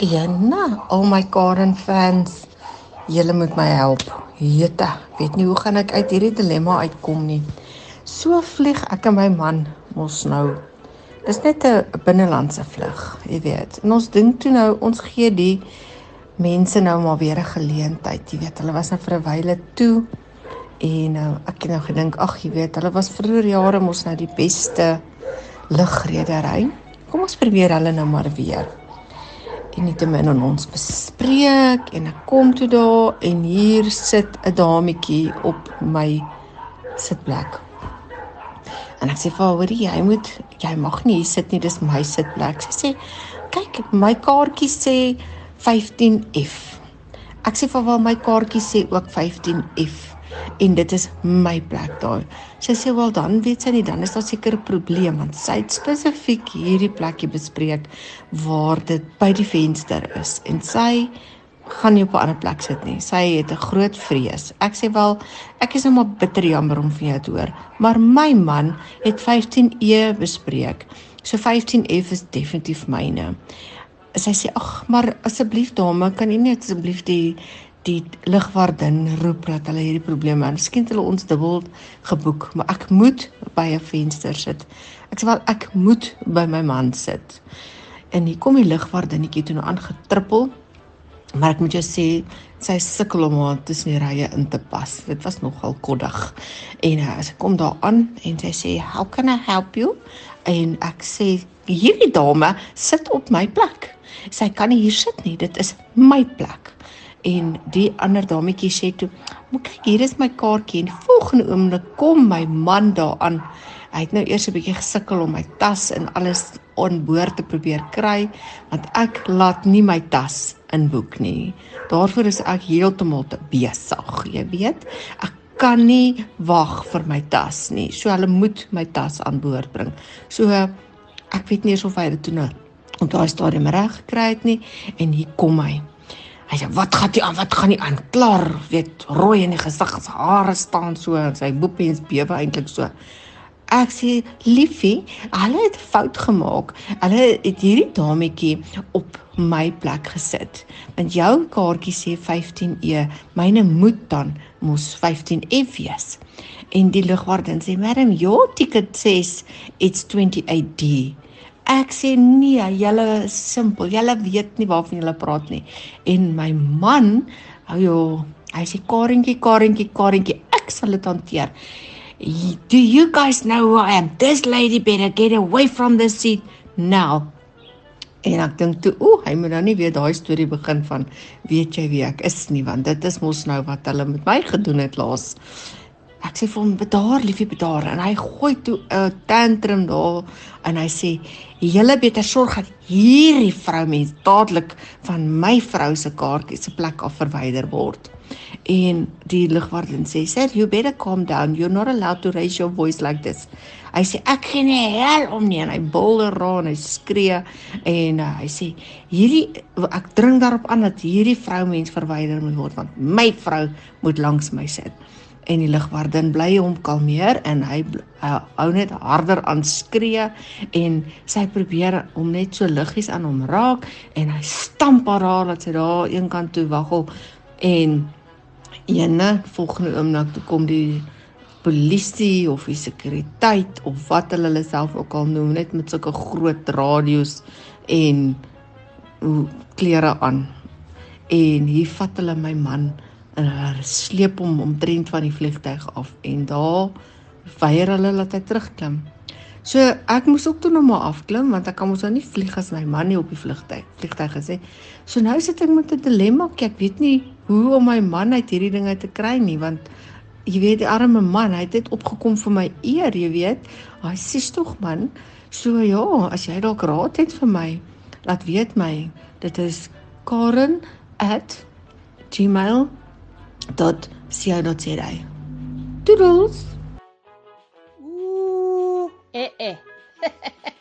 Jana, al my Karen fans, julle moet my help. Jeta, weet nie hoe gaan ek uit hierdie dilemma uitkom nie. So vlieg ek en my man mos nou. Dis net 'n binnelandse vlug, jy weet. En ons dink toe nou ons gee die mense nou maar weer 'n geleentheid, jy weet. Hulle was nou vir 'n wyle toe en nou ek het nou gedink, ag, jy weet, hulle was vroeër jare mos nou die beste lugredery. Kom ons probeer hulle nou maar weer en nie te min aan ons bespreek en ek kom toe daar en hier sit 'n dametjie op my sitplek. En ek sê vir haar, "Hoorie, jy moet jy mag nie hier sit nie, dis my sitplek." Sy sê, "Kyk, my kaartjie sê 15F." Ek sê vir haar, "My kaartjie sê ook 15F." En dit is my plek daar. Sy sê wel dan weet sy nie dan is daar seker 'n probleem want sy het spesifiek hierdie plekkie bespreek waar dit by die venster is en sy gaan nie op 'n ander plek sit nie. Sy het 'n groot vrees. Ek sê wel ek is nou maar bitter jammer om vir jou te hoor, maar my man het 15E bespreek. So 15F is definitief myne. Sy sê ag, maar asseblief dame, kan u net asseblief die die ligwardin roep dat hulle hierdie probleme het. Miskien het hulle ons dubbel geboek, maar ek moet by 'n venster sit. Ek sê wel ek moet by my man sit. En hier kom die ligwardinnetjie toe nou aangetrippel. Maar ek moet jou sê sy sukkel om haar tussen die rye in te pas. Dit was nogal koddig. En uh, sy kom daar aan en sy sê, "How can I help you?" En ek sê, "Hierdie dame sit op my plek. Sy kan nie hier sit nie. Dit is my plek." En die ander dametjie sê toe, "Maar kyk, hier is my kaartjie." En volgende oomblik kom my man daaraan. Hy het nou eers 'n bietjie gesukkel om my tas en alles onboord te probeer kry, want ek laat nie my tas inboek nie. Daarvoor is ek heeltemal te besig, jy weet. Ek kan nie wag vir my tas nie. So hulle moet my tas aan boord bring. So ek weet nie eens of hy dit toe nou op daai stadium reg gekry het nie en hier kom hy. Hy sê wat gaan jy aan? Wat gaan nie aan? Klaar, weet rooi in die gesig, sy hare staan so en sy boepies bewe eintlik so. Ek sê liefie, hulle het fout gemaak. Hulle het hierdie dametjie op my plek gesit. Want jou kaartjie sê 15E, myne moet dan mos 15F wees. En die lugwagdin sê, "Madam, your ticket says it's 28D." Ek sê nee, julle is simpel. Julle weet nie waarvan julle praat nie. En my man, ou oh joh, hy sê Karentjie, Karentjie, Karentjie, ek sal dit hanteer. Do you guys know who I am? This lady better get away from the seat now. En ek dink toe, o, hy moet nou nie weer daai storie begin van weet jy wie ek is nie, want dit is mos nou wat hulle met my gedoen het laas. Ek sê vir hom bedaar liefie bedaar en hy gooi toe 'n tantrum daar en hy sê julle beter sorg dat hierdie vrou mens dadelik van my vrou se kaartjie se plek af verwyder word. En die lugwagdien sê sir you better calm down you're not allowed to raise your voice like this. Hy sê ek gee nie hel om nie en hy bulder raai en hy skree en uh, hy sê hierdie ek dring daarop aan dat hierdie vrou mens verwyder moet word want my vrou moet langs my sit en die ligwardin bly hom kalmeer en hy hou net harder aan skree en sy probeer hom net so liggies aan hom raak en hy stamp haar haar dat sy daar eenkant toe waggel en ene volgende oomblik kom die polisie of die sekuriteit of wat hulle hulle self ook al noem net met sulke groot radio's en klere aan. En hier vat hulle my man sleep hom omtrent van die vliegtyg af en daar weier hulle dat hy terugklim. So ek moes ook toe nog maar afklim want ek kan mos nou nie vlieg as my man nie op die vliegtyg vliegtyg gesê. So nou sit ek met 'n dilemma, ek weet nie hoe om my man uit hierdie dinge te kry nie want jy weet die arme man, hy het dit opgekom vir my eer, jy weet. Hy sê tog man, so ja, as jy dalk raad het vir my, laat weet my. Dit is karen@gmail.com tot co.za. Doodles. Ooh, eh eh.